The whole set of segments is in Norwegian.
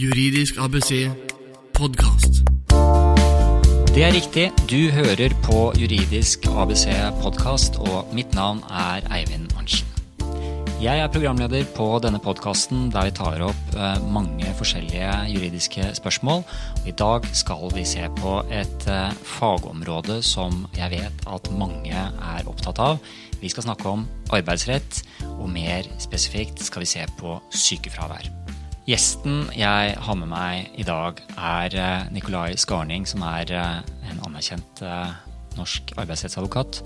Juridisk ABC podkast. Det er riktig. Du hører på Juridisk ABC podkast, og mitt navn er Eivind Arntzen. Jeg er programleder på denne podkasten der vi tar opp eh, mange forskjellige juridiske spørsmål. I dag skal vi se på et eh, fagområde som jeg vet at mange er opptatt av. Vi skal snakke om arbeidsrett, og mer spesifikt skal vi se på sykefravær. Gjesten jeg har med meg i dag, er Nikolai Skarning, som er en anerkjent norsk arbeidsrettsadvokat,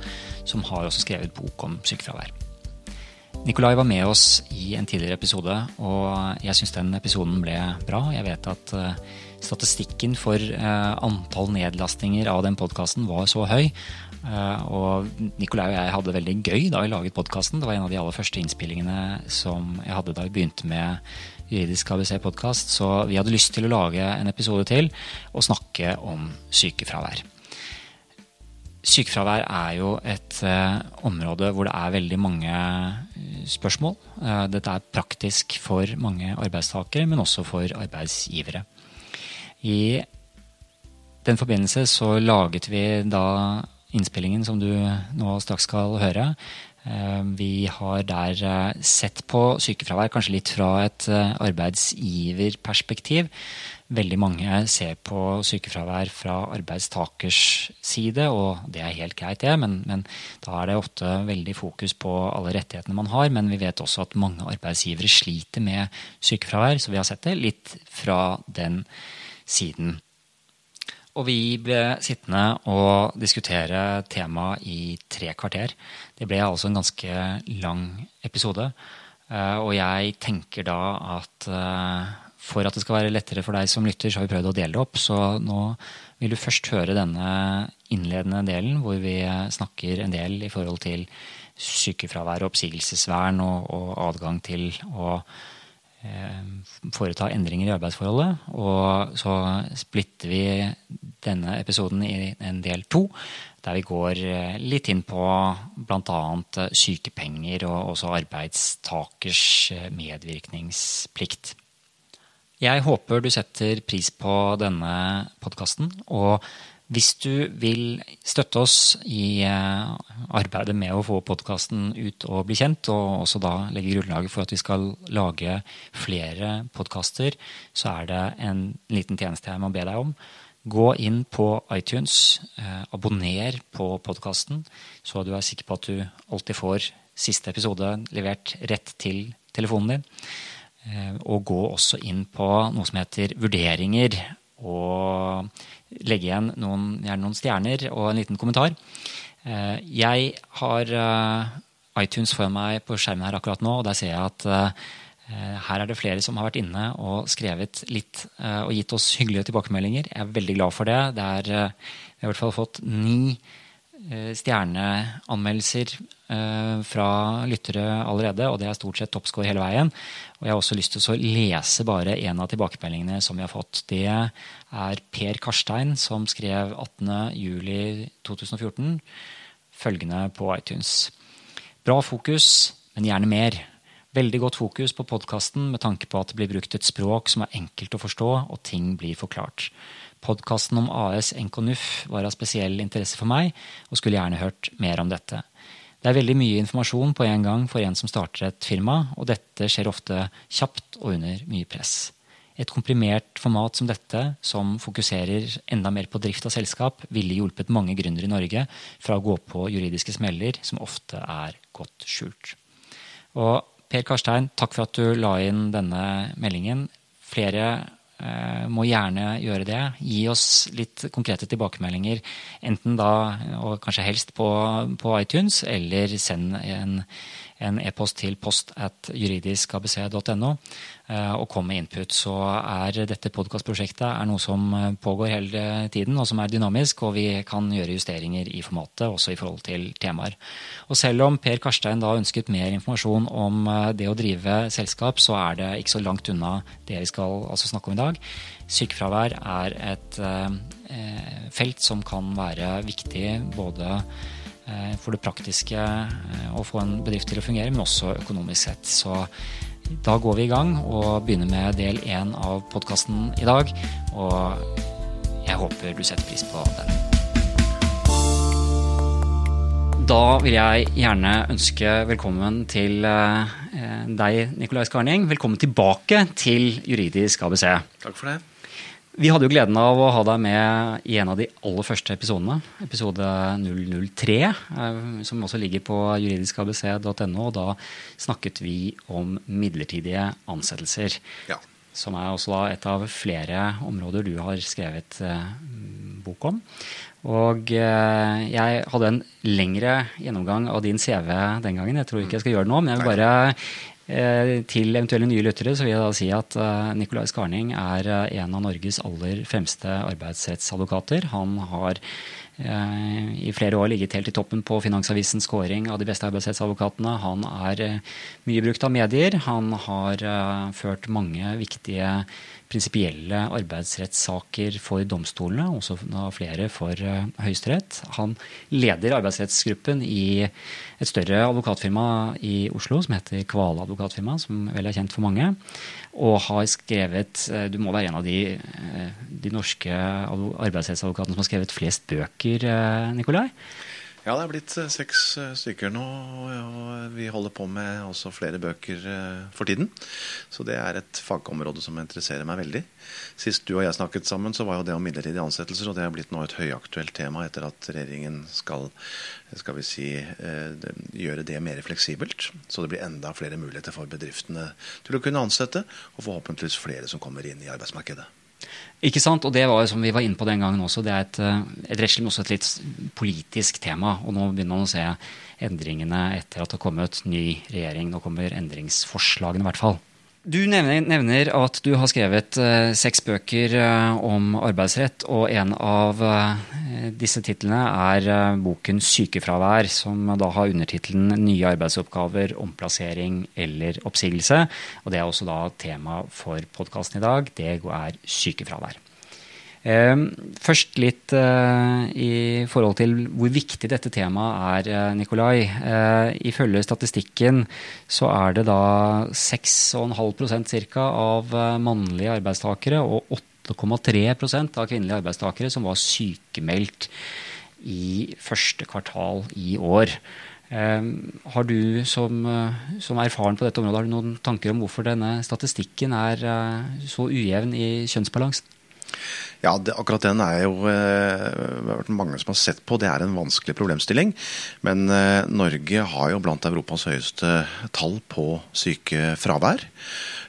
som har også skrevet bok om sykefravær. Nikolai var med oss i en tidligere episode, og jeg syns den episoden ble bra. Jeg vet at eh, statistikken for eh, antall nedlastinger av den podkasten var så høy. Eh, og Nikolai og jeg hadde det veldig gøy da vi laget podkasten. Det var en av de aller første innspillingene som jeg hadde da vi begynte med Juridisk ABC-podkast. Så vi hadde lyst til å lage en episode til og snakke om sykefravær. Sykefravær er jo et eh, område hvor det er veldig mange eh, spørsmål. Eh, dette er praktisk for mange arbeidstakere, men også for arbeidsgivere. I den forbindelse så laget vi da innspillingen som du nå straks skal høre. Eh, vi har der eh, sett på sykefravær kanskje litt fra et eh, arbeidsgiverperspektiv. Veldig mange ser på sykefravær fra arbeidstakers side, og det er helt greit, det. Men, men, da er det ofte veldig fokus på alle rettighetene man har. Men vi vet også at mange arbeidsgivere sliter med sykefravær, så vi har sett det litt fra den siden. Og vi ble sittende og diskutere temaet i tre kvarter. Det ble altså en ganske lang episode. Eh, og jeg tenker da at eh, for at det skal være lettere for deg som lytter, så har vi prøvd å dele det opp. Så nå vil du først høre denne innledende delen, hvor vi snakker en del i forhold til sykefravær og oppsigelsesvern og, og adgang til å foreta endringer i arbeidsforholdet. Og så splitter vi denne episoden i en del to, der vi går eh, litt inn på bl.a. sykepenger og også arbeidstakers eh, medvirkningsplikt. Jeg håper du setter pris på denne podkasten. Og hvis du vil støtte oss i eh, arbeidet med å få podkasten ut og bli kjent, og også da legge grunnlaget for at vi skal lage flere podkaster, så er det en liten tjeneste jeg må be deg om. Gå inn på iTunes, eh, abonner på podkasten, så du er sikker på at du alltid får siste episode levert rett til telefonen din. Eh, og gå også inn på noe som heter vurderinger, og legge igjen noen, noen stjerner og en liten kommentar. Eh, jeg har eh, iTunes foran meg på skjermen her akkurat nå, og der ser jeg at her er det flere som har vært inne og skrevet litt og gitt oss hyggelige tilbakemeldinger. Jeg er veldig glad for det. det er, vi har i hvert fall fått ni stjerneanmeldelser fra lyttere allerede, og det er stort sett toppscore hele veien. Og jeg har også lyst til å lese bare en av tilbakemeldingene som vi har fått. Det er Per Karstein som skrev 18.07.2014 følgende på iTunes. Bra fokus, men gjerne mer. Veldig godt fokus på podkasten med tanke på at det blir brukt et språk som er enkelt å forstå, og ting blir forklart. Podkasten om AS NKNUF var av spesiell interesse for meg, og skulle gjerne hørt mer om dette. Det er veldig mye informasjon på en gang for en som starter et firma, og dette skjer ofte kjapt og under mye press. Et komprimert format som dette, som fokuserer enda mer på drift av selskap, ville hjulpet mange gründere i Norge fra å gå på juridiske smeller som ofte er godt skjult. Og Per Karstein, takk for at du la inn denne meldingen. Flere må gjerne gjøre det. Gi oss litt konkrete tilbakemeldinger. Enten da, og kanskje helst på, på iTunes, eller send en e-post til post at juridiskabc.no eh, og kom med input. Så er dette podkastprosjektet noe som pågår hele tiden, og som er dynamisk, og vi kan gjøre justeringer i formatet, også i forhold til temaer. Og selv om Per Karstein da ønsket mer informasjon om eh, det å drive selskap, så er det ikke så langt unna det vi skal altså snakke om i dag. Sykefravær er et eh, felt som kan være viktig både Eh, for det praktiske eh, å få en bedrift til å fungere, men også økonomisk sett. Så Da går vi i gang og begynner med del én av podkasten i dag. Og jeg håper du setter pris på den. Da vil jeg gjerne ønske velkommen til eh, deg, Nikolai Skarning. Velkommen tilbake til Juridisk ABC. Takk for det. Vi hadde jo gleden av å ha deg med i en av de aller første episodene. Episode 003, eh, som også ligger på juridiskabc.no. Og da snakket vi om midlertidige ansettelser. Ja. Som er også et av flere områder du har skrevet eh, bok om. Og eh, jeg hadde en lengre gjennomgang av din CV den gangen. Jeg tror ikke jeg skal gjøre det nå, men jeg vil bare Eh, til eventuelle nye lyttere så vil jeg da si at uh, Nicolai Skarning er en av Norges aller fremste arbeidsrettsadvokater. Han har i flere år ligget helt i toppen på Finansavisens kåring av de beste arbeidsrettsadvokatene. Han er mye brukt av medier. Han har ført mange viktige prinsipielle arbeidsrettssaker for domstolene, også flere for uh, Høyesterett. Han leder arbeidsrettsgruppen i et større advokatfirma i Oslo som heter Kvale advokatfirma, som vel er kjent for mange. Og har skrevet uh, Du må være en av de, uh, de norske arbeidsrettsadvokatene som har skrevet flest bøker, Nikolai? Ja, det er blitt eh, seks eh, stykker nå. Og vi holder på med også flere bøker eh, for tiden. Så det er et fagområde som interesserer meg veldig. Sist du og jeg snakket sammen, så var jo det om midlertidige ansettelser, og det er blitt nå et høyaktuelt tema etter at regjeringen skal, skal vi si, gjøre det mer fleksibelt. Så det blir enda flere muligheter for bedriftene til å kunne ansette, og forhåpentligvis flere som kommer inn i arbeidsmarkedet. Ikke sant? Og det var jo som vi var inne på den gangen også, det er et, eh, et rettslig, men også et litt politisk tema. Og nå begynner man å se endringene etter at det har kommet ny regjering. Nå kommer endringsforslagene, i hvert fall. Du nevner, nevner, at du har skrevet uh, seks bøker uh, om arbeidsrett, og en av uh, disse titlene er boken 'Sykefravær', som da har undertittelen 'Nye arbeidsoppgaver, omplassering eller oppsigelse'. Og Det er også da tema for podkasten i dag. Det er sykefravær. Ehm, først litt eh, i forhold til hvor viktig dette temaet er, eh, Nikolai. Eh, ifølge statistikken så er det da 6,5% ca. av mannlige arbeidstakere og 8,3% av kvinnelige arbeidstakere som var sykemeldt i første kvartal i år. Ehm, har du som, som, erfaren på dette området, noen tanker om hvorfor denne statistikken er så ujevn i kjønnsbalansen? Ja, det, akkurat den er jo eh, mange som har sett på. Det er en vanskelig problemstilling. Men eh, Norge har jo blant Europas høyeste tall på sykefravær.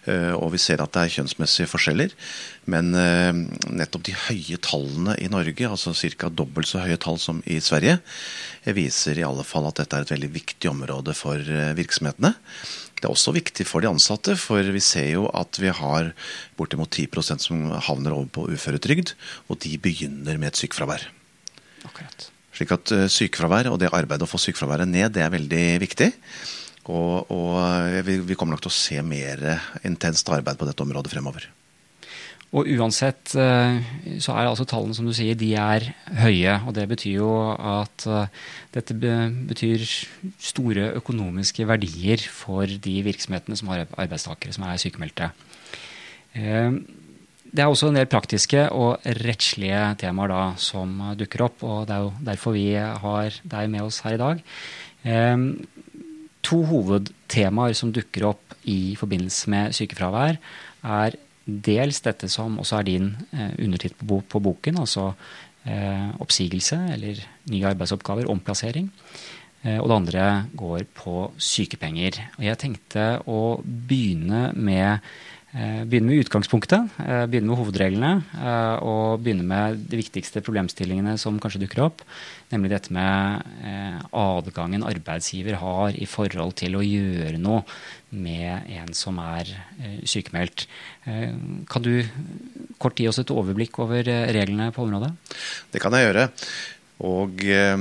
Eh, og vi ser at det er kjønnsmessige forskjeller. Men eh, nettopp de høye tallene i Norge, altså ca. dobbelt så høye tall som i Sverige, viser i alle fall at dette er et veldig viktig område for eh, virksomhetene. Det er også viktig for de ansatte, for vi ser jo at vi har bortimot 10% som havner over på uføretrygd, og de begynner med et sykefravær. Akkurat. Slik at eh, sykefravær og det arbeidet å få sykefraværet ned, det er veldig viktig. Og, og vi, vi kommer nok til å se mer intenst arbeid på dette området fremover. Og uansett eh, så er altså tallene som du sier, de er høye. Og det betyr jo at eh, dette betyr store økonomiske verdier for de virksomhetene som har arbeidstakere som er sykemeldte. Eh, det er også en del praktiske og rettslige temaer da som dukker opp. Og det er jo derfor vi har deg med oss her i dag. To hovedtemaer som dukker opp i forbindelse med sykefravær, er dels dette som også er din undertid på, på, boken, altså eh, oppsigelse eller nye arbeidsoppgaver, omplassering. Eh, og det andre går på sykepenger. Og jeg tenkte å begynne med Eh, begynne med utgangspunktet, eh, begynne med hovedreglene eh, og begynne med de viktigste problemstillingene som kanskje dukker opp. Nemlig dette med adgangen arbeidsgiver har i forhold til å gjøre noe med en som er sykemeldt. Kan du kort gi oss et overblikk over reglene på området? Det kan jeg gjøre. Og eh,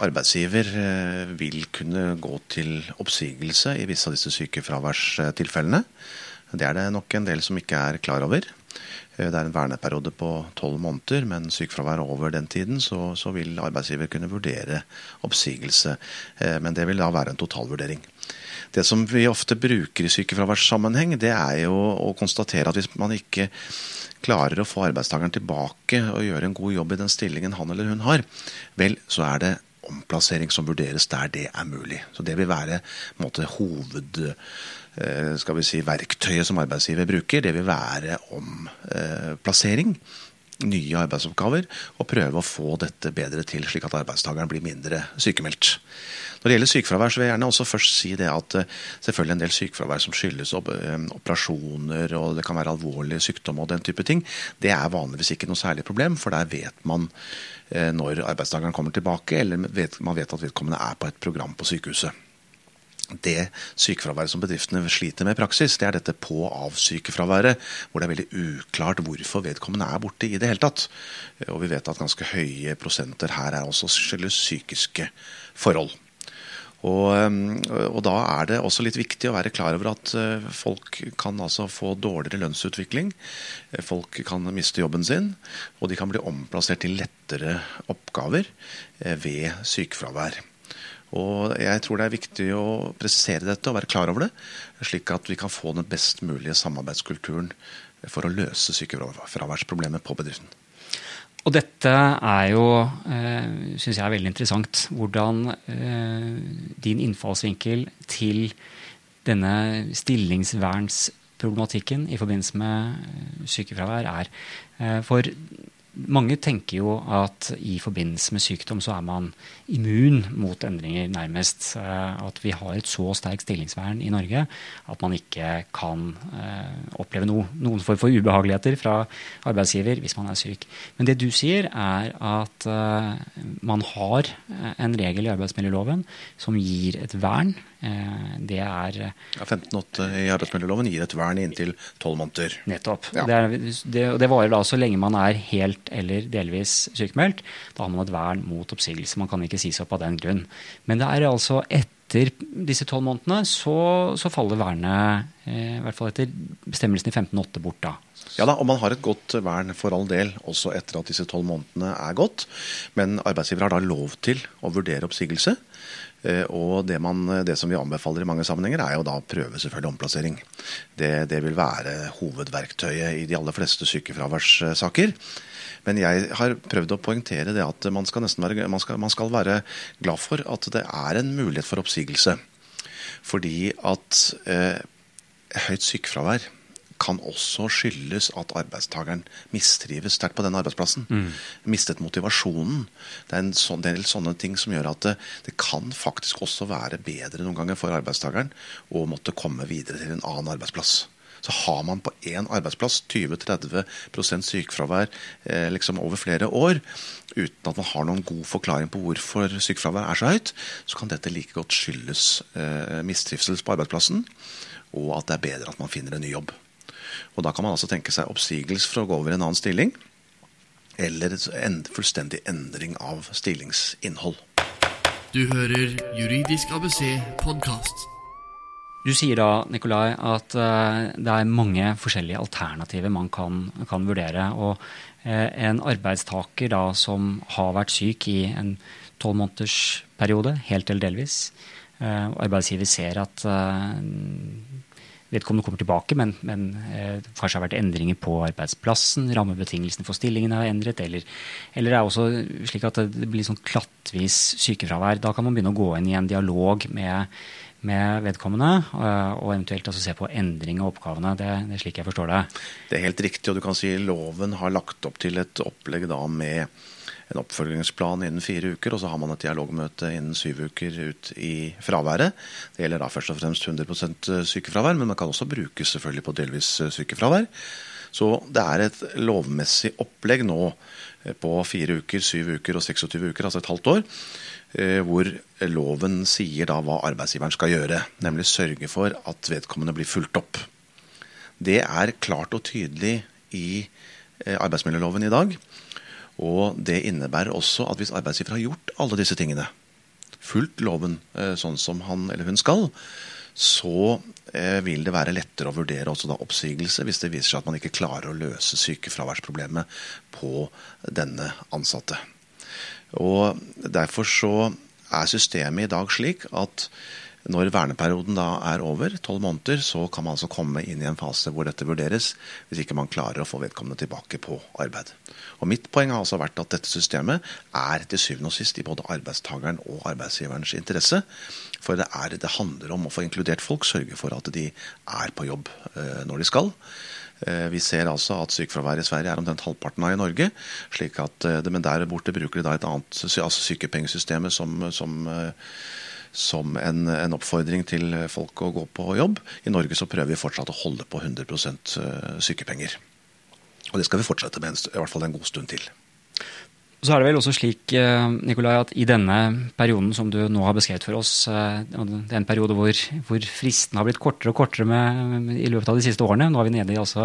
arbeidsgiver eh, vil kunne gå til oppsigelse i visse av disse sykefraværstilfellene. Det er det nok en del som ikke er klar over. Det er en verneperiode på tolv måneder, men sykefravær over den tiden, så, så, vil arbeidsgiver kunne vurdere oppsigelse. Men det vil da være en totalvurdering. Det som vi ofte bruker i sykefraværssammenheng, det er jo å konstatere at hvis man ikke klarer å få arbeidstakeren tilbake og gjøre en god jobb i den stillingen han eller hun har, vel, så er det omplassering som vurderes der det er mulig. Så Det vil være måte, hoved eh, skal vi si, verktøyet som arbeidsgiver bruker. Det vil være omplassering. Nye arbeidsoppgaver og prøve å få dette bedre til, slik at arbeidstakeren blir mindre sykemeldt. Når det gjelder sykefravær, så vil jeg gjerne også først si det at eh, selvfølgelig en del sykefravær som skyldes eh, operasjoner og det kan være alvorlig sykdom og den type ting, det er vanligvis ikke noe særlig problem, for der vet man eh, når arbeidstakeren kommer tilbake, eller man vet at vedkommende er på et program på sykehuset det sykefraværet som bedriftene sliter med i praksis, det er dette på-av-sykefraværet, hvor det er veldig uklart hvorfor vedkommende er borte i det hele tatt. Og vi vet at ganske høye prosenter her er også skyldes psykiske forhold. Og, og, da er det også litt viktig å være klar over at eh, folk kan altså få dårligere lønnsutvikling. Eh, folk kan miste jobben sin, og de kan bli omplassert til lettere oppgaver eh, ved sykefravær. Og jeg tror det er viktig å presisere dette og være klar over det, slik at vi kan få den best mulige samarbeidskulturen for å løse sykefraværsproblemet på bedriften. Og dette er jo, eh, syns jeg er veldig interessant, hvordan eh, din innfallsvinkel til denne stillingsvernsproblematikken i forbindelse med eh, sykefravær er. Eh, for mange tenker jo at i forbindelse med sykdom så er man immun mot endringer, nærmest. Eh, at vi har et så sterkt stillingsvern i Norge at man ikke kan eh, oppleve noe, noen form for ubehageligheter fra arbeidsgiver hvis man er syk. Men det du sier, er at eh, man har en regel i arbeidsmiljøloven som gir et vern det er ja, 15.8 i arbeidsmiljøloven gir et vern inntil tolv måneder. Nettopp. Ja. Det, er, det, det, varer da så lenge man er helt eller delvis sykemeldt. Da har man et vern mot oppsigelse. Man kan ikke sies opp av den grunn. Men det er altså etter disse tolv månedene så, så, faller vernet, eh, i hvert fall etter bestemmelsen i 15.8 bort da. Ja da, og man har et godt vern for all del også etter at disse tolv månedene er gått. Men arbeidsgiver har da lov til å vurdere oppsigelse. Eh, og det, man, det, som vi anbefaler i mange sammenhenger, er jo da prøve selvfølgelig omplassering. Det, det, vil være hovedverktøyet i de aller fleste sykefraværssaker. Men jeg har prøvd å poengtere det at man skal, være, man, skal, man skal være glad for at det er en mulighet for oppsigelse. Fordi at eh, høyt sykefravær kan også skyldes at arbeidstakeren mistrives sterkt på den arbeidsplassen. Mm. Mistet motivasjonen. Det er en sån, del sånne ting som gjør at det, det, kan faktisk også være bedre noen ganger for arbeidstakeren å måtte komme videre til en annen arbeidsplass. Så har man på én arbeidsplass 20-30 sykefravær eh, liksom over flere år, uten at man har noen god forklaring på hvorfor sykefravær er så høyt, så kan dette like godt skyldes eh, mistrivsel på arbeidsplassen, og at det er bedre at man finner en ny jobb. Og Da kan man altså tenke seg oppsigelse for å gå over i en annen stilling, eller en fullstendig endring av stillingsinnhold. Du hører Juridisk ABC podkast. Du sier da Nikolai, at uh, det er mange forskjellige alternativer man kan, kan vurdere. og uh, En arbeidstaker da som har vært syk i en tolv måneders periode, helt eller delvis. Uh, arbeidsgiver ser at vedkommende kommer tilbake, men, men eh, kanskje har vært endringer på arbeidsplassen, rammebetingelsene for stillingen er endret, eller, eller det er også slik at det blir sånn klattvis sykefravær. Da kan man begynne å gå inn i en dialog med, med vedkommende, eh, og eventuelt altså se på endring av oppgavene. Det, det, er slik jeg forstår det. Det er helt riktig, og du kan si loven har lagt opp til et opplegg da med en oppfølgingsplan innen fire uker, og så har man et dialogmøte innen syv uker ut i fraværet. Det gjelder da først og fremst 100% sykefravær, men man kan også brukes selvfølgelig på delvis sykefravær. Så det er et lovmessig opplegg nå eh, på fire uker, syv uker og 26 uker, altså et halvt år, eh, hvor loven sier da hva arbeidsgiveren skal gjøre. Nemlig sørge for at vedkommende blir fulgt opp. Det er klart og tydelig i eh, arbeidsmiljøloven i dag. Og det innebærer også at hvis arbeidsgiver har gjort alle disse tingene, fulgt loven eh, sånn som han eller hun skal, så eh, vil det være lettere å vurdere også da oppsigelse hvis det viser seg at man ikke klarer å løse sykefraværsproblemet på denne ansatte. Og Derfor så er systemet i dag slik at når verneperioden da er over, tolv måneder, så kan man altså komme inn i en fase hvor dette vurderes, hvis ikke man klarer å få vedkommende tilbake på arbeid. Og Mitt poeng har altså vært at dette systemet er til syvende og sist i både arbeidstakeren og arbeidsgiverens interesse. For det, er, det handler om å få inkludert folk, sørge for at de er på jobb eh, når de skal. Eh, vi ser altså at sykefraværet i Sverige er omtrent halvparten av i Norge. slik at, eh, Men der borte bruker de da et annet altså sykepengesystemet som, som som en, en, oppfordring til folk å gå på jobb. I Norge så prøver vi fortsatt å holde på 100 eh, sykepenger. Og det skal vi fortsette med i hvert fall en god stund til. Så er det vel også slik eh, Nikolai, at i denne perioden som du nå har beskrevet for oss, eh, det er en periode hvor, hvor fristene har blitt kortere og kortere med, i løpet av de siste årene. Nå er vi nede i altså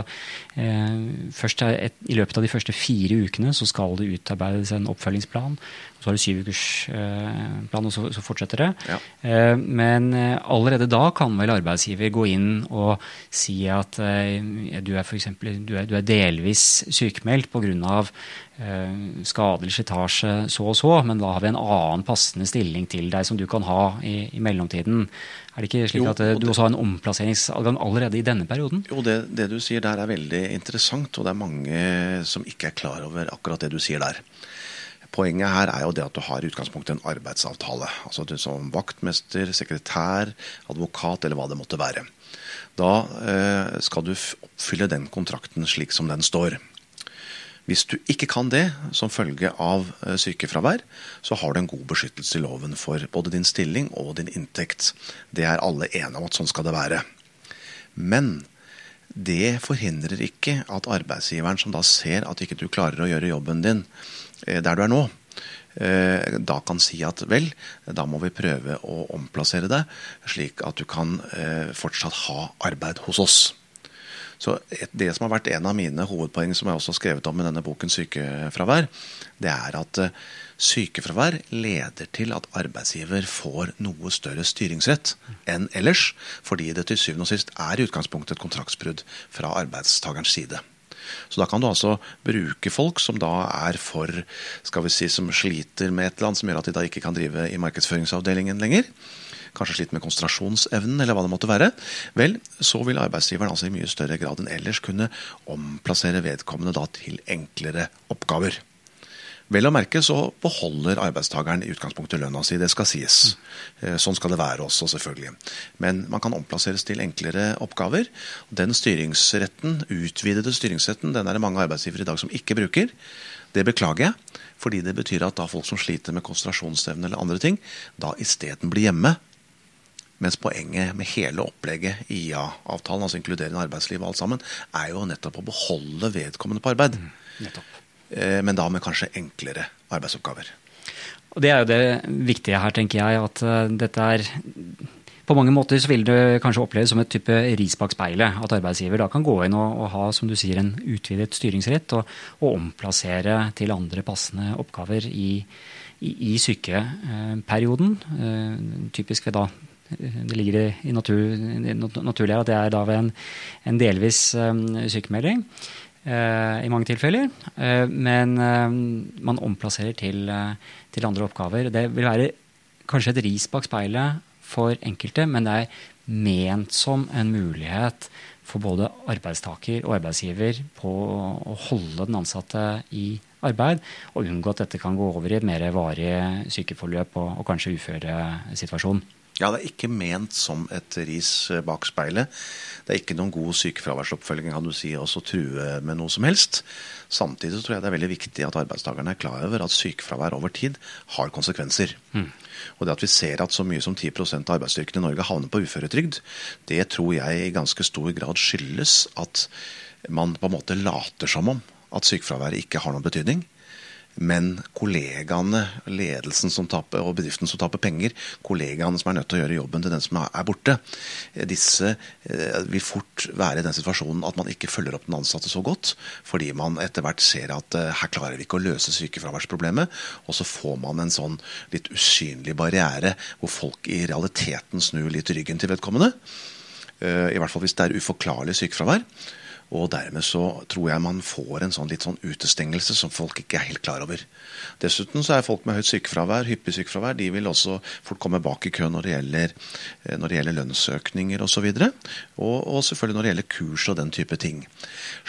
eh, et, I løpet av de første fire ukene så skal det utarbeides en oppfølgingsplan så har du syvukersplan, eh, og så, så fortsetter det. Ja. Eh, men eh, allerede da kan vel arbeidsgiver gå inn og si at du er f.eks. Du, er, du er delvis sykemeldt pga. skadelig slitasje så og så, men da har vi en annen passende stilling til deg som du kan ha i, i mellomtiden. Er det ikke slik jo, at du også har en omplasseringsadgang allerede i denne perioden? Jo, det, det, du sier der er veldig interessant, og det er mange som ikke er klar over akkurat det du sier der. Poenget her er jo det at du har i utgangspunktet en arbeidsavtale. Altså du som vaktmester, sekretær, advokat eller hva det måtte være. Da eh, skal du oppfylle den kontrakten slik som den står. Hvis du ikke kan det som følge av eh, sykefravær, så har du en god beskyttelse i loven for både din stilling og din inntekt. Det er alle enige om at sånn skal det være. Men det forhindrer ikke at arbeidsgiveren som da ser at ikke du klarer å gjøre jobben din, Eh, der du er nå, eh, da kan si at vel, da må vi prøve å omplassere deg, slik at du kan eh, fortsatt ha arbeid hos oss. Så Det som har vært en av mine hovedpoeng, som jeg også har skrevet om i denne boken 'Sykefravær', det er at sykefravær leder til at arbeidsgiver får noe større styringsrett enn ellers, fordi det til syvende og sist er i utgangspunktet et kontraktsbrudd fra arbeidstakerens side. Så da kan du altså bruke folk som da er for skal vi si, som sliter med et eller annet som gjør at de da ikke kan drive i markedsføringsavdelingen lenger. Kanskje sliter med konsentrasjonsevnen, eller hva det måtte være. Vel, så vil arbeidsgiveren altså i mye større grad enn ellers kunne omplassere vedkommende da til enklere oppgaver. Vel å merke så beholder arbeidstakeren i utgangspunktet lønna si, det skal sies. Eh, sånn skal det være også, selvfølgelig. Men man kan omplasseres til enklere oppgaver. Den styringsretten, utvidede styringsretten den er det mange arbeidsgivere i dag som ikke bruker. Det beklager jeg, fordi det betyr at da folk som sliter med konsentrasjonsevne eller andre ting, da isteden blir hjemme. Mens poenget med hele opplegget, IA-avtalen, altså inkluderende arbeidsliv og alt sammen, er jo nettopp å beholde vedkommende på arbeid. Mm. Eh, men da med kanskje enklere arbeidsoppgaver. Og Det er jo det viktige her, tenker jeg. At eh, dette er På mange måter så vil det kanskje oppleves som et type ris bak speilet. At arbeidsgiver da kan gå inn og, og, ha som du sier, en utvidet styringsrett og, og omplassere til andre passende oppgaver i, i, i sykeperioden. Eh, typisk ved da det ligger i natur, naturlig at det er da ved en, en delvis sykemelding. Eh, i mange tilfeller. Eh, men eh, man omplasserer til, til, andre oppgaver. Det vil være kanskje et ris bak speilet for enkelte, men det er ment som en mulighet for både arbeidstaker og arbeidsgiver på å holde den ansatte i arbeid, og unngå at dette kan gå over i et mer varig sykeforløp og, og kanskje uføresituasjon. Ja, det er ikke ment som et ris bak speilet. Det er ikke noen god sykefraværsoppfølging kan du si, å true med noe som helst. Samtidig tror jeg det er veldig viktig at arbeidstakerne er klar over at sykefravær over tid har konsekvenser. Mm. Og det at vi ser at så mye som 10% av arbeidsstyrken i Norge havner på uføretrygd, det tror jeg i ganske stor grad skyldes at man på en måte later som om at sykefraværet ikke har noen betydning. Men kollegaene, ledelsen som taper, og bedriften som taper penger, kollegaene som er nødt til å gjøre jobben til den som er borte, disse vil fort være i den situasjonen at man ikke følger opp den ansatte så godt, fordi man etter hvert ser at her klarer vi ikke å løse sykefraværsproblemet, og så får man en sånn litt usynlig barriere hvor folk i realiteten snur litt ryggen til vedkommende. I hvert fall hvis det er uforklarlig sykefravær. Og dermed så tror jeg man får en sånn litt sånn utestengelse som folk ikke er helt klar over. Dessuten så er folk med høyt sykefravær, hyppig sykefravær, de vil også fort komme bak i kø når det gjelder, eh, når det gjelder lønnsøkninger osv. Og, så og, og selvfølgelig når det gjelder kurs og den type ting.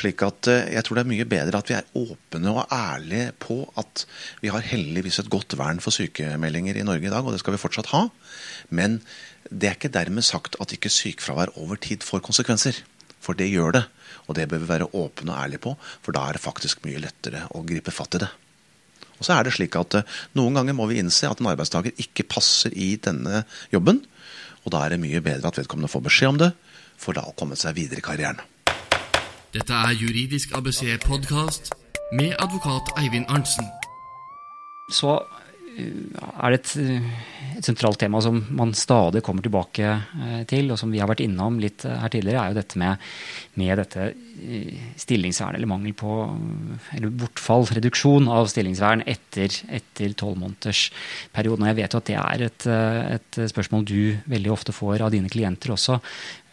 Slik at eh, jeg tror det er mye bedre at vi er åpne og ærlige på at vi har heldigvis et godt vern for sykemeldinger i Norge i dag, og det skal vi fortsatt ha. Men det er ikke dermed sagt at ikke sykefravær over tid får konsekvenser. For det gjør det. Og det bør vi være åpne og ærlige på, for da er det faktisk mye lettere å gripe fatt i det. Og så er det slik at eh, Noen ganger må vi innse at en arbeidstaker ikke passer i denne jobben. Og da er det mye bedre at vedkommende får beskjed om det, for da å komme seg videre i karrieren. Dette er Juridisk ABC-podkast med advokat Eivind Arntzen. Så er det et, et, sentralt tema som man stadig kommer tilbake eh, til, og som vi har vært innom litt eh, her tidligere, er jo dette med, med dette eh, stillingsvern, eller mangel på Eller bortfall, reduksjon av stillingsvern etter tolvmånedersperioden. Og jeg vet jo at det er et, et spørsmål du veldig ofte får av dine klienter også.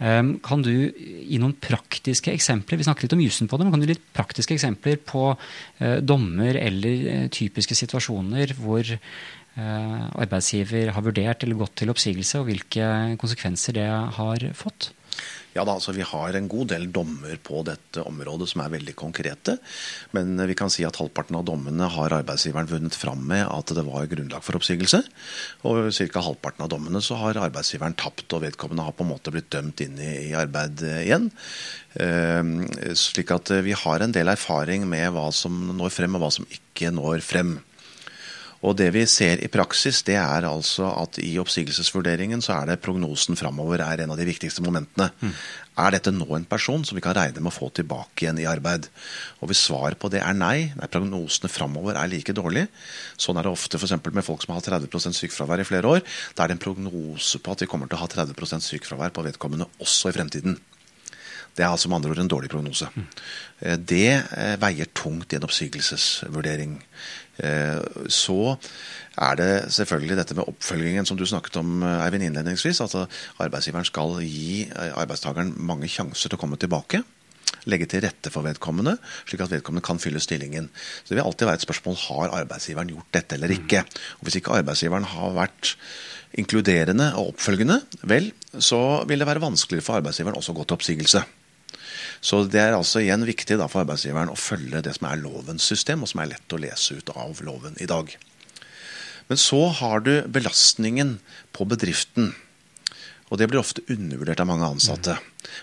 Ehm, kan du gi noen praktiske eksempler vi snakket litt om jussen på det, men kan du gi litt praktiske eksempler på uh, dommer eller uh, typiske situasjoner hvor uh, arbeidsgiver har vurdert eller gått til oppsigelse, og hvilke konsekvenser det har fått? Ja da, altså Vi har en god del dommer på dette området som er veldig konkrete. Men vi kan si at halvparten av dommene har arbeidsgiveren vunnet fram med at det var grunnlag for oppsigelse. Og ca. halvparten av dommene så har arbeidsgiveren tapt, og vedkommende har på en måte blitt dømt inn i, i arbeid igjen. Ehm, slik at vi har en del erfaring med hva som når frem, og hva som ikke når frem. Og det vi ser i praksis, det er altså at i oppsigelsesvurderingen så er det prognosen framover er en av de viktigste momentene. Mm. Er dette nå en person som vi kan regne med å få tilbake igjen i arbeid? Og Hvis svaret på det er nei, nei prognosene framover er like dårlige, sånn er det ofte f.eks. med folk som har 30% sykefravær i flere år, da er det en prognose på at vi kommer til å ha 30% sykefravær på vedkommende også i fremtiden. Det er altså med andre ord en dårlig prognose. Mm. Det eh, veier tungt i en oppsigelsesvurdering. Eh, så er det selvfølgelig dette med oppfølgingen som du snakket om Eivind innledningsvis. At arbeidsgiveren skal gi arbeidstakeren mange sjanser til å komme tilbake. Legge til rette for vedkommende, slik at vedkommende kan fylle stillingen. Så Det vil alltid være et spørsmål har arbeidsgiveren gjort dette eller ikke. Mm. Og Hvis ikke arbeidsgiveren har vært inkluderende og oppfølgende, vel, så vil det være vanskeligere for arbeidsgiveren også å gå til oppsigelse. Så det er altså igjen viktig da, for arbeidsgiveren å følge det som er lovens system, og som er lett å lese ut av loven i dag. Men så har du belastningen på bedriften. Og det blir ofte undervurdert av mange ansatte.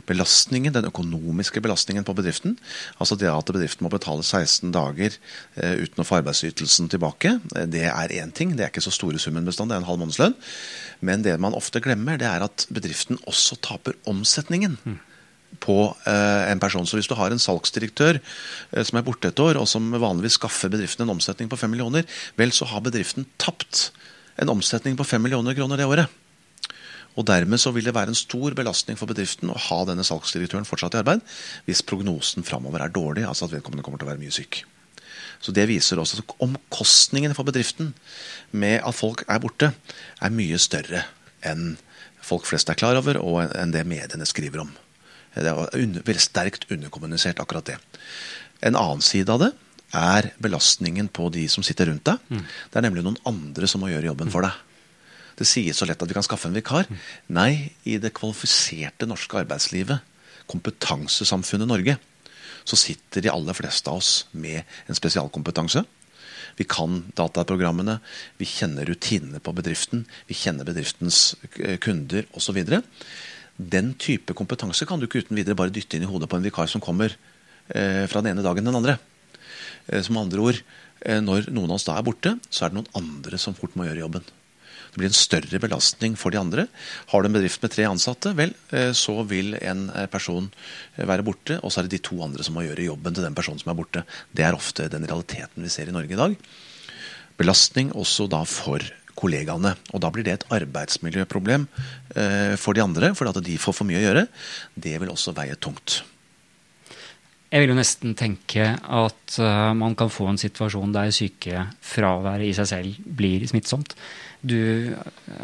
Belastningen, Den økonomiske belastningen på bedriften, altså det at bedriften må betale 16 dager eh, uten å få arbeidsytelsen tilbake, eh, det er én ting. Det er ikke så store summen bestand, det er en halv månedslønn. Men det man ofte glemmer, det er at bedriften også taper omsetningen. På eh, en person. Så hvis du har en salgsdirektør eh, som er borte et år, og som vanligvis skaffer bedriften en omsetning på 5 millioner, vel, så har bedriften tapt en omsetning på 5 millioner kroner det året. Og Dermed så vil det være en stor belastning for bedriften å ha denne salgsdirektøren fortsatt i arbeid, hvis prognosen framover er dårlig, altså at vedkommende kommer til å være mye syk. Så Det viser også at omkostningene for bedriften med at folk er borte, er mye større enn folk flest er klar over, og enn det mediene skriver om. Det er veldig sterkt underkommunisert, akkurat det. En annen side av det er belastningen på de som sitter rundt deg. Mm. Det er nemlig noen andre som må gjøre jobben for deg. Det sies så lett at vi kan skaffe en vikar. Mm. Nei, i det kvalifiserte norske arbeidslivet, kompetansesamfunnet Norge, så sitter de aller fleste av oss med en spesialkompetanse. Vi kan dataprogrammene, vi kjenner rutinene på bedriften, vi kjenner bedriftens kunder osv. Den type kompetanse kan du ikke uten videre bare dytte inn i hodet på en vikar som kommer eh, fra den ene dagen den andre. Eh, som andre ord, eh, når noen av oss da er borte, så er det noen andre som fort må gjøre jobben. Det blir en større belastning for de andre. Har du en bedrift med tre ansatte, vel, så vil en person være borte, og så er det de to andre som må gjøre jobben til den personen som er borte. Det er ofte den realiteten vi ser i Norge i dag. Belastning også da for kollegaene. Og da blir det et arbeidsmiljøproblem for de andre, fordi at de får for mye å gjøre. Det vil også veie tungt. Jeg vil jo nesten tenke at uh, man kan få en situasjon der sykefraværet i seg selv blir smittsomt. Du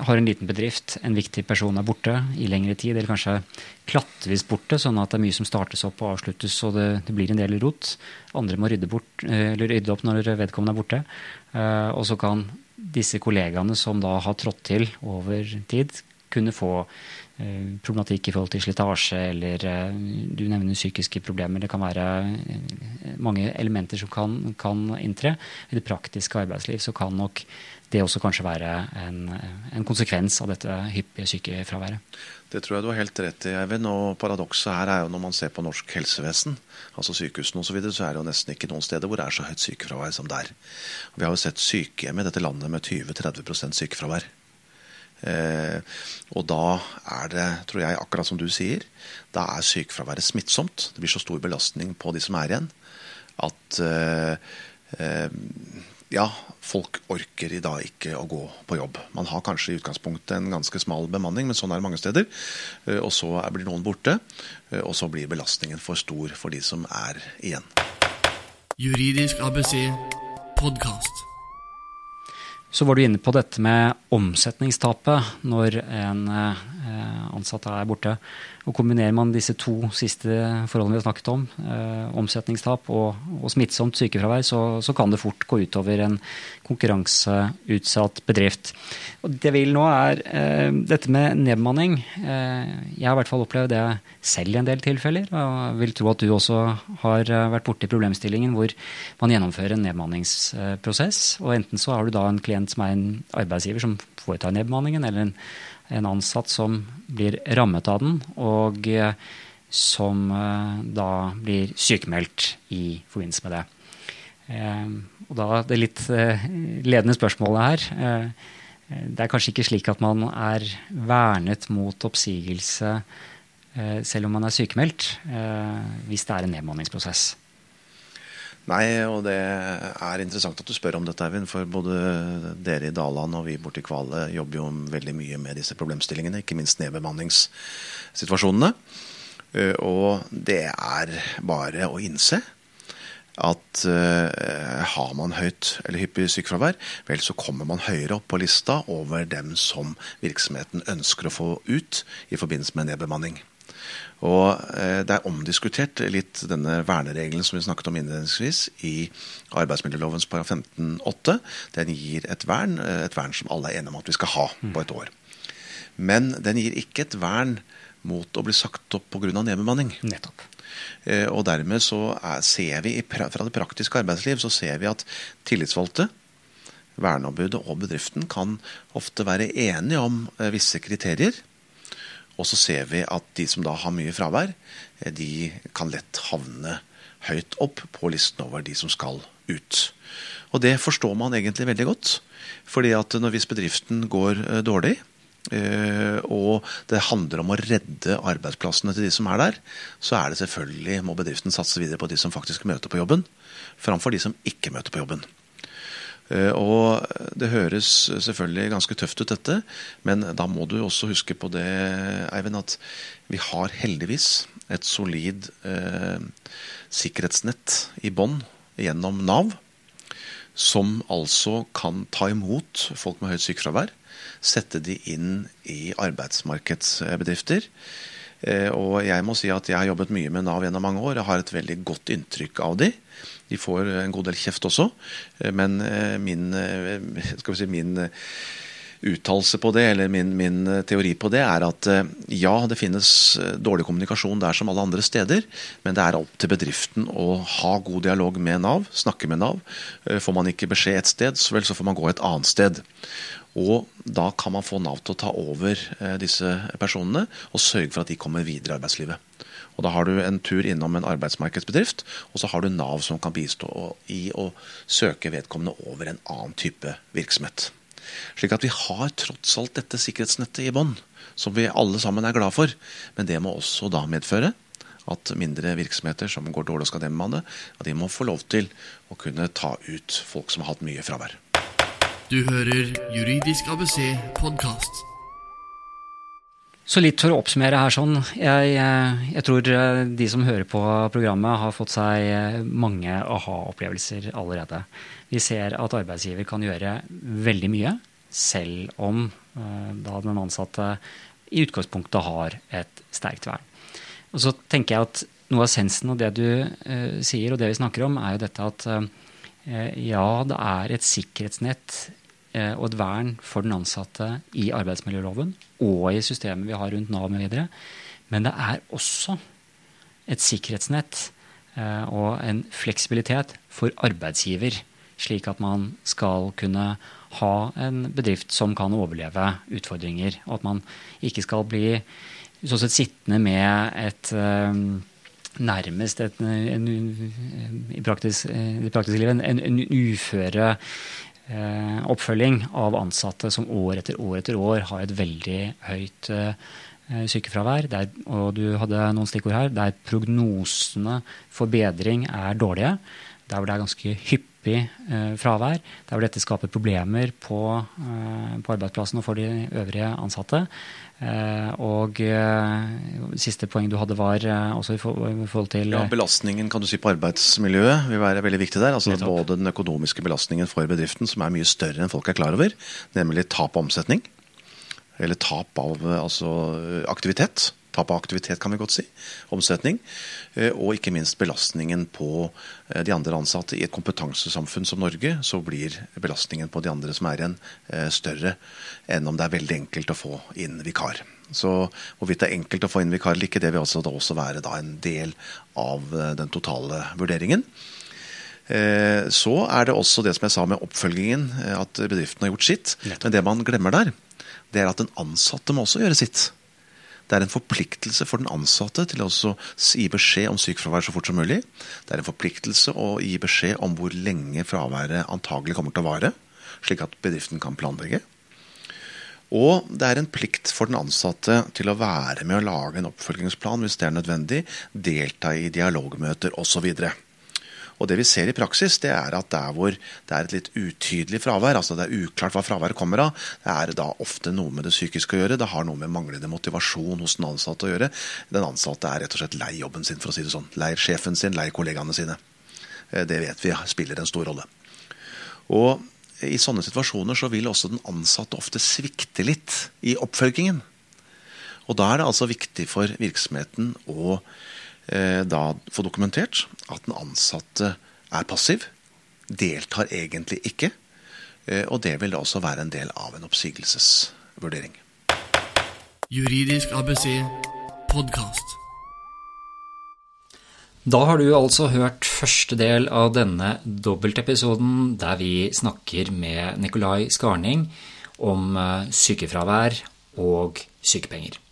har en liten bedrift, en viktig person er borte i lengre tid, eller kanskje klattvis borte, sånn at det er mye som startes opp og avsluttes, og det, det blir en del rot. Andre må rydde, bort, rydde, opp når vedkommende er borte. Og så kan disse kollegaene som da har trådt til over tid, kunne få Eh, problematikk i forhold til slitasje, eller eh, du nevner psykiske problemer. Det kan være eh, mange elementer som kan, kan inntre. I det praktiske arbeidsliv så kan nok det også kanskje være en, en konsekvens av dette hyppige sykefraværet. Det tror jeg du har helt rett i, Eivind. Og paradokset her er jo når man ser på norsk helsevesen, altså sykehusene osv., så, videre, så er det jo nesten ikke noen steder hvor det er så høyt sykefravær som der. Vi har jo sett sykehjem i dette landet med 20-30% sykefravær. Eh, og da er det, tror jeg, akkurat som du sier, da er sykefraværet smittsomt. Det blir så stor belastning på de som er igjen, at eh, eh, ja, folk orker i dag ikke å gå på jobb. Man har kanskje i utgangspunktet en ganske smal bemanning, men sånn er det mange steder. Eh, og så blir noen borte, eh, og så blir belastningen for stor for de som er igjen. Juridisk ABC podkast. Så var du inne på dette med omsetningstapet når en eh, ansatt er borte. Og Kombinerer man disse to siste forholdene vi har snakket om, eh, omsetningstap og, og, smittsomt sykefravær, så, så, kan det fort gå utover en konkurranseutsatt bedrift. Og det vil nå er eh, dette med nedbemanning. Jeg har i hvert fall opplevd det selv i en del tilfeller. Og vil tro at du også har vært borti problemstillingen hvor man gjennomfører en nedbemanningsprosess. Og enten så har du da en klient som er en arbeidsgiver som foretar nedbemanningen, eller en en ansatt som blir rammet av den, og eh, som eh, da blir sykemeldt i forbindelse med det. Eh, og da det litt ledende spørsmålet her Det er kanskje ikke slik at man er vernet mot oppsigelse selv om man er sykemeldt, hvis det er en nedmanningsprosess. Nei, og det er interessant at du spør om dette, Eivind. For både dere i Daland og vi borti Kvale jobber jo veldig mye med disse problemstillingene. Ikke minst nedbemanningssituasjonene. Eh, og det er bare å innse at uh, har man høyt eller hyppig sykefravær, vel så kommer man høyere opp på lista over dem som virksomheten ønsker å få ut i forbindelse med nedbemanning. Og eh, Det er omdiskutert litt denne verneregelen som vi snakket om innledningsvis i arbeidsmiljølovens § 15-8. Den gir et vern, eh, et vern som alle er enige om at vi skal ha på et år. Men den gir ikke et vern mot å bli sagt opp pga. nedbemanning. Nettopp. Eh, og dermed så er, ser vi fra det praktiske arbeidsliv så ser vi at tillitsvalgte, verneombudet og bedriften kan ofte være enige om visse kriterier og så ser vi at de som da har mye fravær, eh, de kan lett havne høyt opp på listen over de som skal ut. Og det forstår man egentlig veldig godt. fordi at når hvis bedriften går eh, dårlig, eh, og det handler om å redde arbeidsplassene til de som er der, så er det selvfølgelig, må bedriften satse videre på de som faktisk møter på jobben, framfor de som ikke møter på jobben. Eh, og det høres selvfølgelig ganske tøft ut, dette, men da må du også huske på det, Eivind, at vi har heldigvis et solid eh, sikkerhetsnett i bånn gjennom Nav, som altså kan ta imot folk med høyt sykefravær, sette de inn i arbeidsmarkedsbedrifter. Eh, og jeg må si at jeg har jobbet mye med Nav gjennom mange år. Jeg har et veldig godt inntrykk av de. De får en god del kjeft også, eh, men eh, min, skal vi si, min uttalelse på det, eller min, min, teori på det, er at ja, det finnes dårlig kommunikasjon der som alle andre steder, men det er opp til bedriften å ha god dialog med Nav, snakke med Nav. Får man ikke beskjed et sted, så vel så får man gå et annet sted. Og da kan man få Nav til å ta over disse personene og sørge for at de kommer videre i arbeidslivet. Og Da har du en tur innom en arbeidsmarkedsbedrift, og så har du Nav som kan bistå i å søke vedkommende over en annen type virksomhet. Slik at vi har trots alt dette sikkerhetsnettet i bånn, som vi alle sammen er glad for. Men det må også da medføre at mindre virksomheter som går dårlig og skal nedbemanne, at de må få lov til å kunne ta ut folk som har hatt mye fravær. Du hører Juridisk ABC podkast. Så litt for å oppsummere her sånn. Jeg, jeg, tror de som hører på programmet, har fått seg mange aha-opplevelser allerede. Vi ser at arbeidsgiver kan gjøre veldig mye, selv om eh, da den ansatte i utgangspunktet har et sterkt vern. Og så tenker jeg at noe av essensen av det du uh, sier, og det vi snakker om, er jo dette at uh, ja, det er et sikkerhetsnett uh, og et vern for den ansatte i arbeidsmiljøloven og i systemet vi har rundt Nav mv. Men det er også et sikkerhetsnett og en fleksibilitet for arbeidsgiver, slik at man skal kunne ha en bedrift som kan overleve utfordringer, og at man ikke skal bli sånn sett sittende med et nærmest et, en, i praktisk, i praktisk liv en, en, en uføre eh, oppfølging av ansatte som år etter år etter år har et veldig høyt eh, sykefravær. Der, og du hadde noen stikkord her, der prognosene for bedring er dårlige. Der hvor det er ganske hyppig eh, fravær. Der hvor dette skaper problemer på, eh, på arbeidsplassen og for de øvrige ansatte. Eh, og siste poeng du hadde, var også i forhold til ja, Belastningen kan du si på arbeidsmiljøet vil være veldig viktig der. altså Både den økonomiske belastningen for bedriften, som er mye større enn folk er klar over, nemlig tap av omsetning. Eller tap av altså, aktivitet. Tap av aktivitet, kan vi godt si. Omsetning. Og ikke minst belastningen på de andre ansatte. I et kompetansesamfunn som Norge så blir belastningen på de andre som er igjen, større enn om det er veldig enkelt å få inn vikar. Så hvorvidt det er enkelt å få inn vikar eller ikke, det vil altså da også være da en del av eh, den totale vurderingen. Eh, så er det også det som jeg sa med oppfølgingen, eh, at bedriften har gjort sitt. Men det man glemmer der, det er at den ansatte må også gjøre sitt. Det er en forpliktelse for den ansatte til å gi beskjed om sykefravær så fort som mulig. Det er en forpliktelse å gi beskjed om hvor lenge fraværet antagelig kommer til å vare, slik at bedriften kan planlegge. Og det er en plikt for den ansatte til å være med å lage en oppfølgingsplan hvis det er nødvendig, delta i dialogmøter osv. Og det vi ser i praksis, det er at der hvor det er et litt utydelig fravær, altså det er uklart hva fraværet kommer av, det er da ofte noe med det psykiske å gjøre. Det har noe med manglende motivasjon hos den ansatte å gjøre. Den ansatte er rett og slett lei jobben sin, for å si det sånn. Lei sjefen sin, lei kollegaene sine. Eh, det vet vi spiller en stor rolle. Og i sånne situasjoner så vil også den ansatte ofte svikte litt i oppfølgingen. Og da er det altså viktig for virksomheten å da få dokumentert at den ansatte er passiv, deltar egentlig ikke. Eh, og det vil da også være en del av en oppsigelsesvurdering. Juridisk ABC podkast. Da har du altså hørt første del av denne dobbeltepisoden der vi snakker med Nikolai Skarning om eh, sykefravær og sykepenger.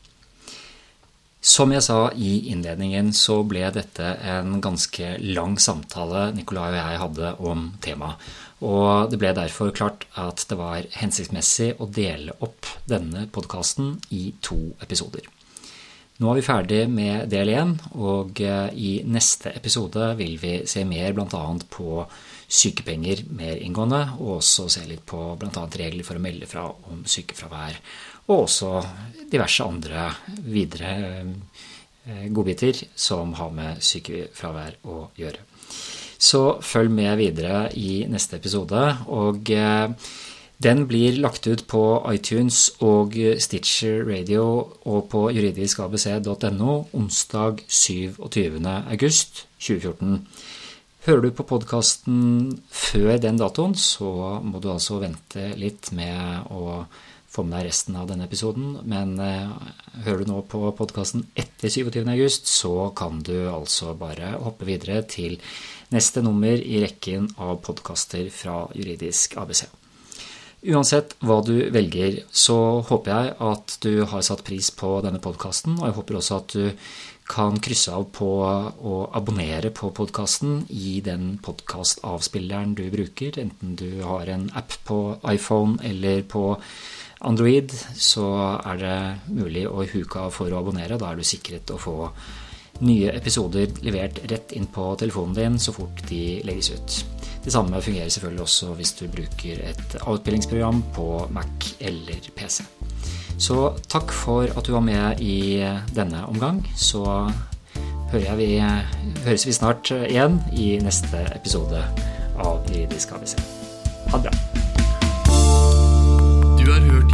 Som jeg sa i innledningen, så ble dette en ganske lang samtale Nicolai og jeg hadde om temaet. Og det ble derfor klart at det var hensiktsmessig å dele opp denne podkasten i to episoder. Nå er vi ferdig med del én, og eh, i neste episode vil vi se mer bl.a. på sykepenger mer inngående, og også se litt på bl.a. regler for å melde fra om sykefravær, og også diverse andre videre eh, godbiter som har med sykefravær å gjøre. Så følg med videre i neste episode. og eh, den blir lagt ut på iTunes og Stitcher Radio og på juridiskabc.no onsdag 27. august 2014. Hører du på podkasten før den datoen, så må du altså vente litt med å få med deg resten av denne episoden. Men eh, hører du nå på podkasten etter 27. august, så kan du altså bare hoppe videre til neste nummer i rekken av podkaster fra Juridisk ABC. Uansett hva du velger, så håper jeg at du har satt pris på denne podkasten, og jeg håper også at du kan krysse av på å abonnere på podkasten i den podkastavspilleren du bruker, enten du har en app på iPhone eller på Android, så er det mulig å huke av for å abonnere. Da er du sikret å få nye episoder levert rett inn på telefonen din så fort de legges ut. Det samme fungerer selvfølgelig også hvis du bruker et avspillingsprogram på Mac eller PC. Så takk for at du var med i denne omgang. Så vi, høres vi snart igjen i neste episode av Juridisk ABC. Ha det bra. Du har hørt